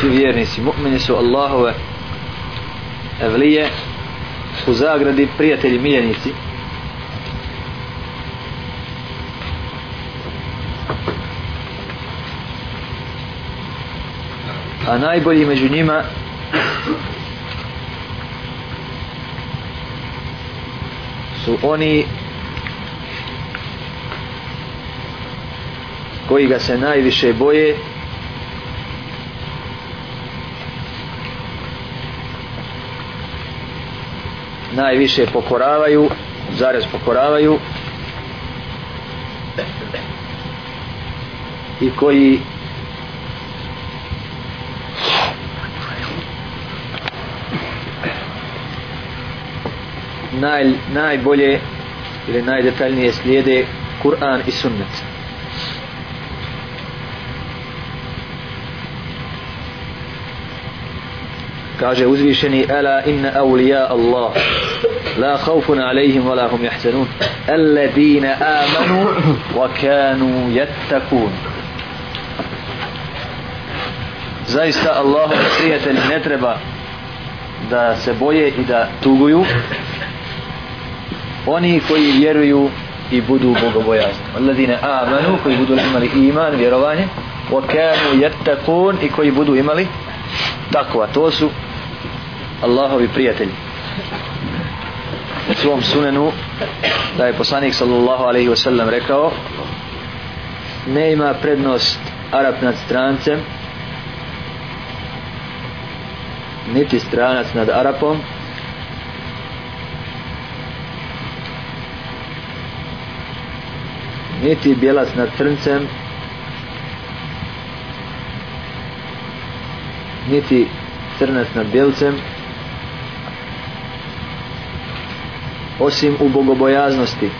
svi vjernici mu'mini su Allahove evlije u zagradi prijatelji miljenici a najbolji među njima su oni koji ga se najviše boje najviše pokoravaju zarez pokoravaju i koji naj, najbolje ili najdetaljnije slijede Kur'an i Sunnet. kaže uzvišeni ala inna awliya Allah la khawfun alayhim wala hum yahzanun alladina amanu wa kanu yattakun zaista Allah prijatelji ne treba da se boje i da tuguju oni koji vjeruju i budu bogobojazni alladina amanu koji budu imali iman vjerovanje wa kanu yattakun i koji budu imali takva to su Allahovi prijatelji u svom sunenu da je poslanik sallallahu alaihi wasallam rekao ne ima prednost Arab nad strancem niti stranac nad Arapom niti bjelac nad crncem niti crnac nad bjelcem niti osim u bogobojaznosti.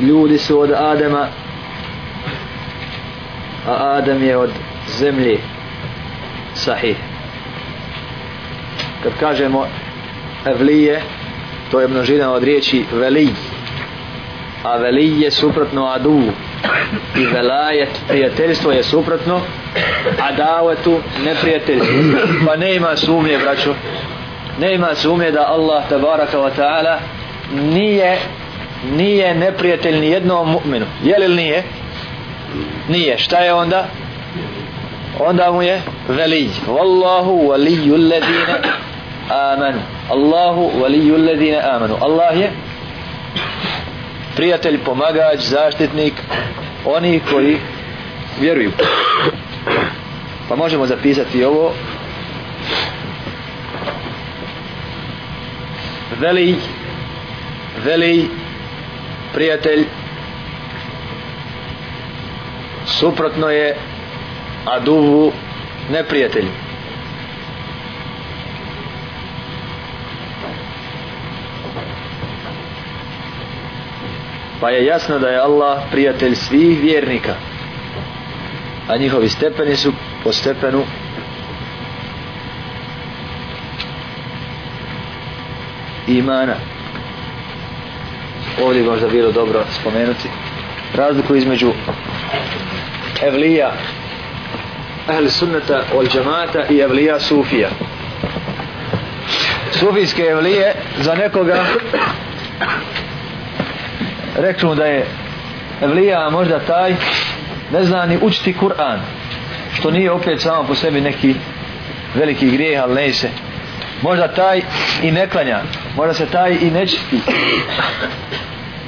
Ljudi su od Adema, a Adem je od zemlji sahih. Kad kažemo evlije, to je množina od riječi veliji, a veliji je suprotno aduvu i velajet prijateljstvo je suprotno a davetu neprijateljstvo pa ne ima sumnje braću ne ima sumnje da Allah tabaraka wa ta'ala nije nije neprijatelj ni jednom mu'minu je li nije nije šta je onda onda mu je veli wallahu waliyu ladina amanu Allahu waliyu ladina amanu Allah je prijatelj, pomagač, zaštitnik oni koji vjeruju pa možemo zapisati ovo veli veli prijatelj suprotno je aduvu neprijatelju pa je jasno da je Allah prijatelj svih vjernika a njihovi stepeni su po stepenu imana ovdje možda bilo dobro spomenuti razliku između evlija ahli sunnata ol džamata i evlija sufija sufijske evlije za nekoga rekli mu da je Evlija možda taj ne zna ni učiti Kur'an što nije opet samo po sebi neki veliki grijeh, ali ne se možda taj i ne klanja možda se taj i ne čisti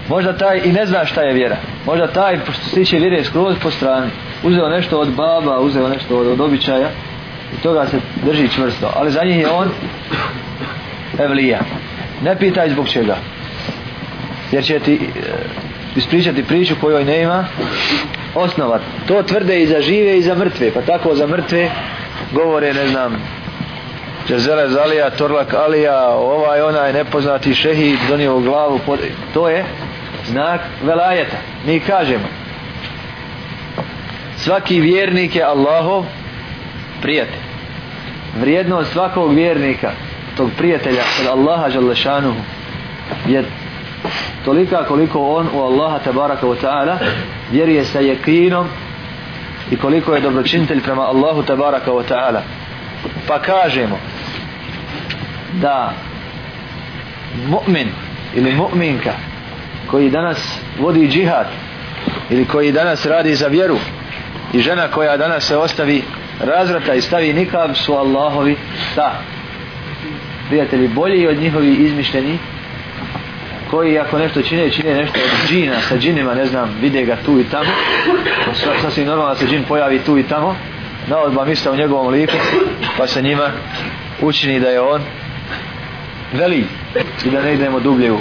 možda taj i ne zna šta je vjera možda taj što se tiče vjere skroz po strani uzeo nešto od baba, uzeo nešto od, od običaja i toga se drži čvrsto ali za njih je on Evlija ne pitaj zbog čega jer će ti e, ispričati priču kojoj nema osnova. To tvrde i za žive i za mrtve, pa tako za mrtve govore, ne znam, Žezele Zalija, Torlak Alija, ovaj onaj nepoznati šehi donio u glavu, pod... to je znak velajeta. Mi kažemo, svaki vjernik je Allahov prijatelj. Vrijednost svakog vjernika, tog prijatelja, kod Allaha Đalešanuhu, je tolika koliko on u Allaha tabaraka wa ta'ala vjeruje sa jekinom i koliko je dobročinitelj prema Allahu tabaraka wa ta'ala pa kažemo da mu'min ili mu'minka koji danas vodi džihad ili koji danas radi za vjeru i žena koja danas se ostavi razrata i stavi nikab su Allahovi ta prijatelji bolji od njihovi izmišljeni koji ako nešto čine, čine nešto od džina sa džinima, ne znam, vide ga tu i tamo. Sva, sasvim normalno da se džin pojavi tu i tamo. Na odba misle u njegovom liku, pa se njima učini da je on veli i da ne idemo dublje u...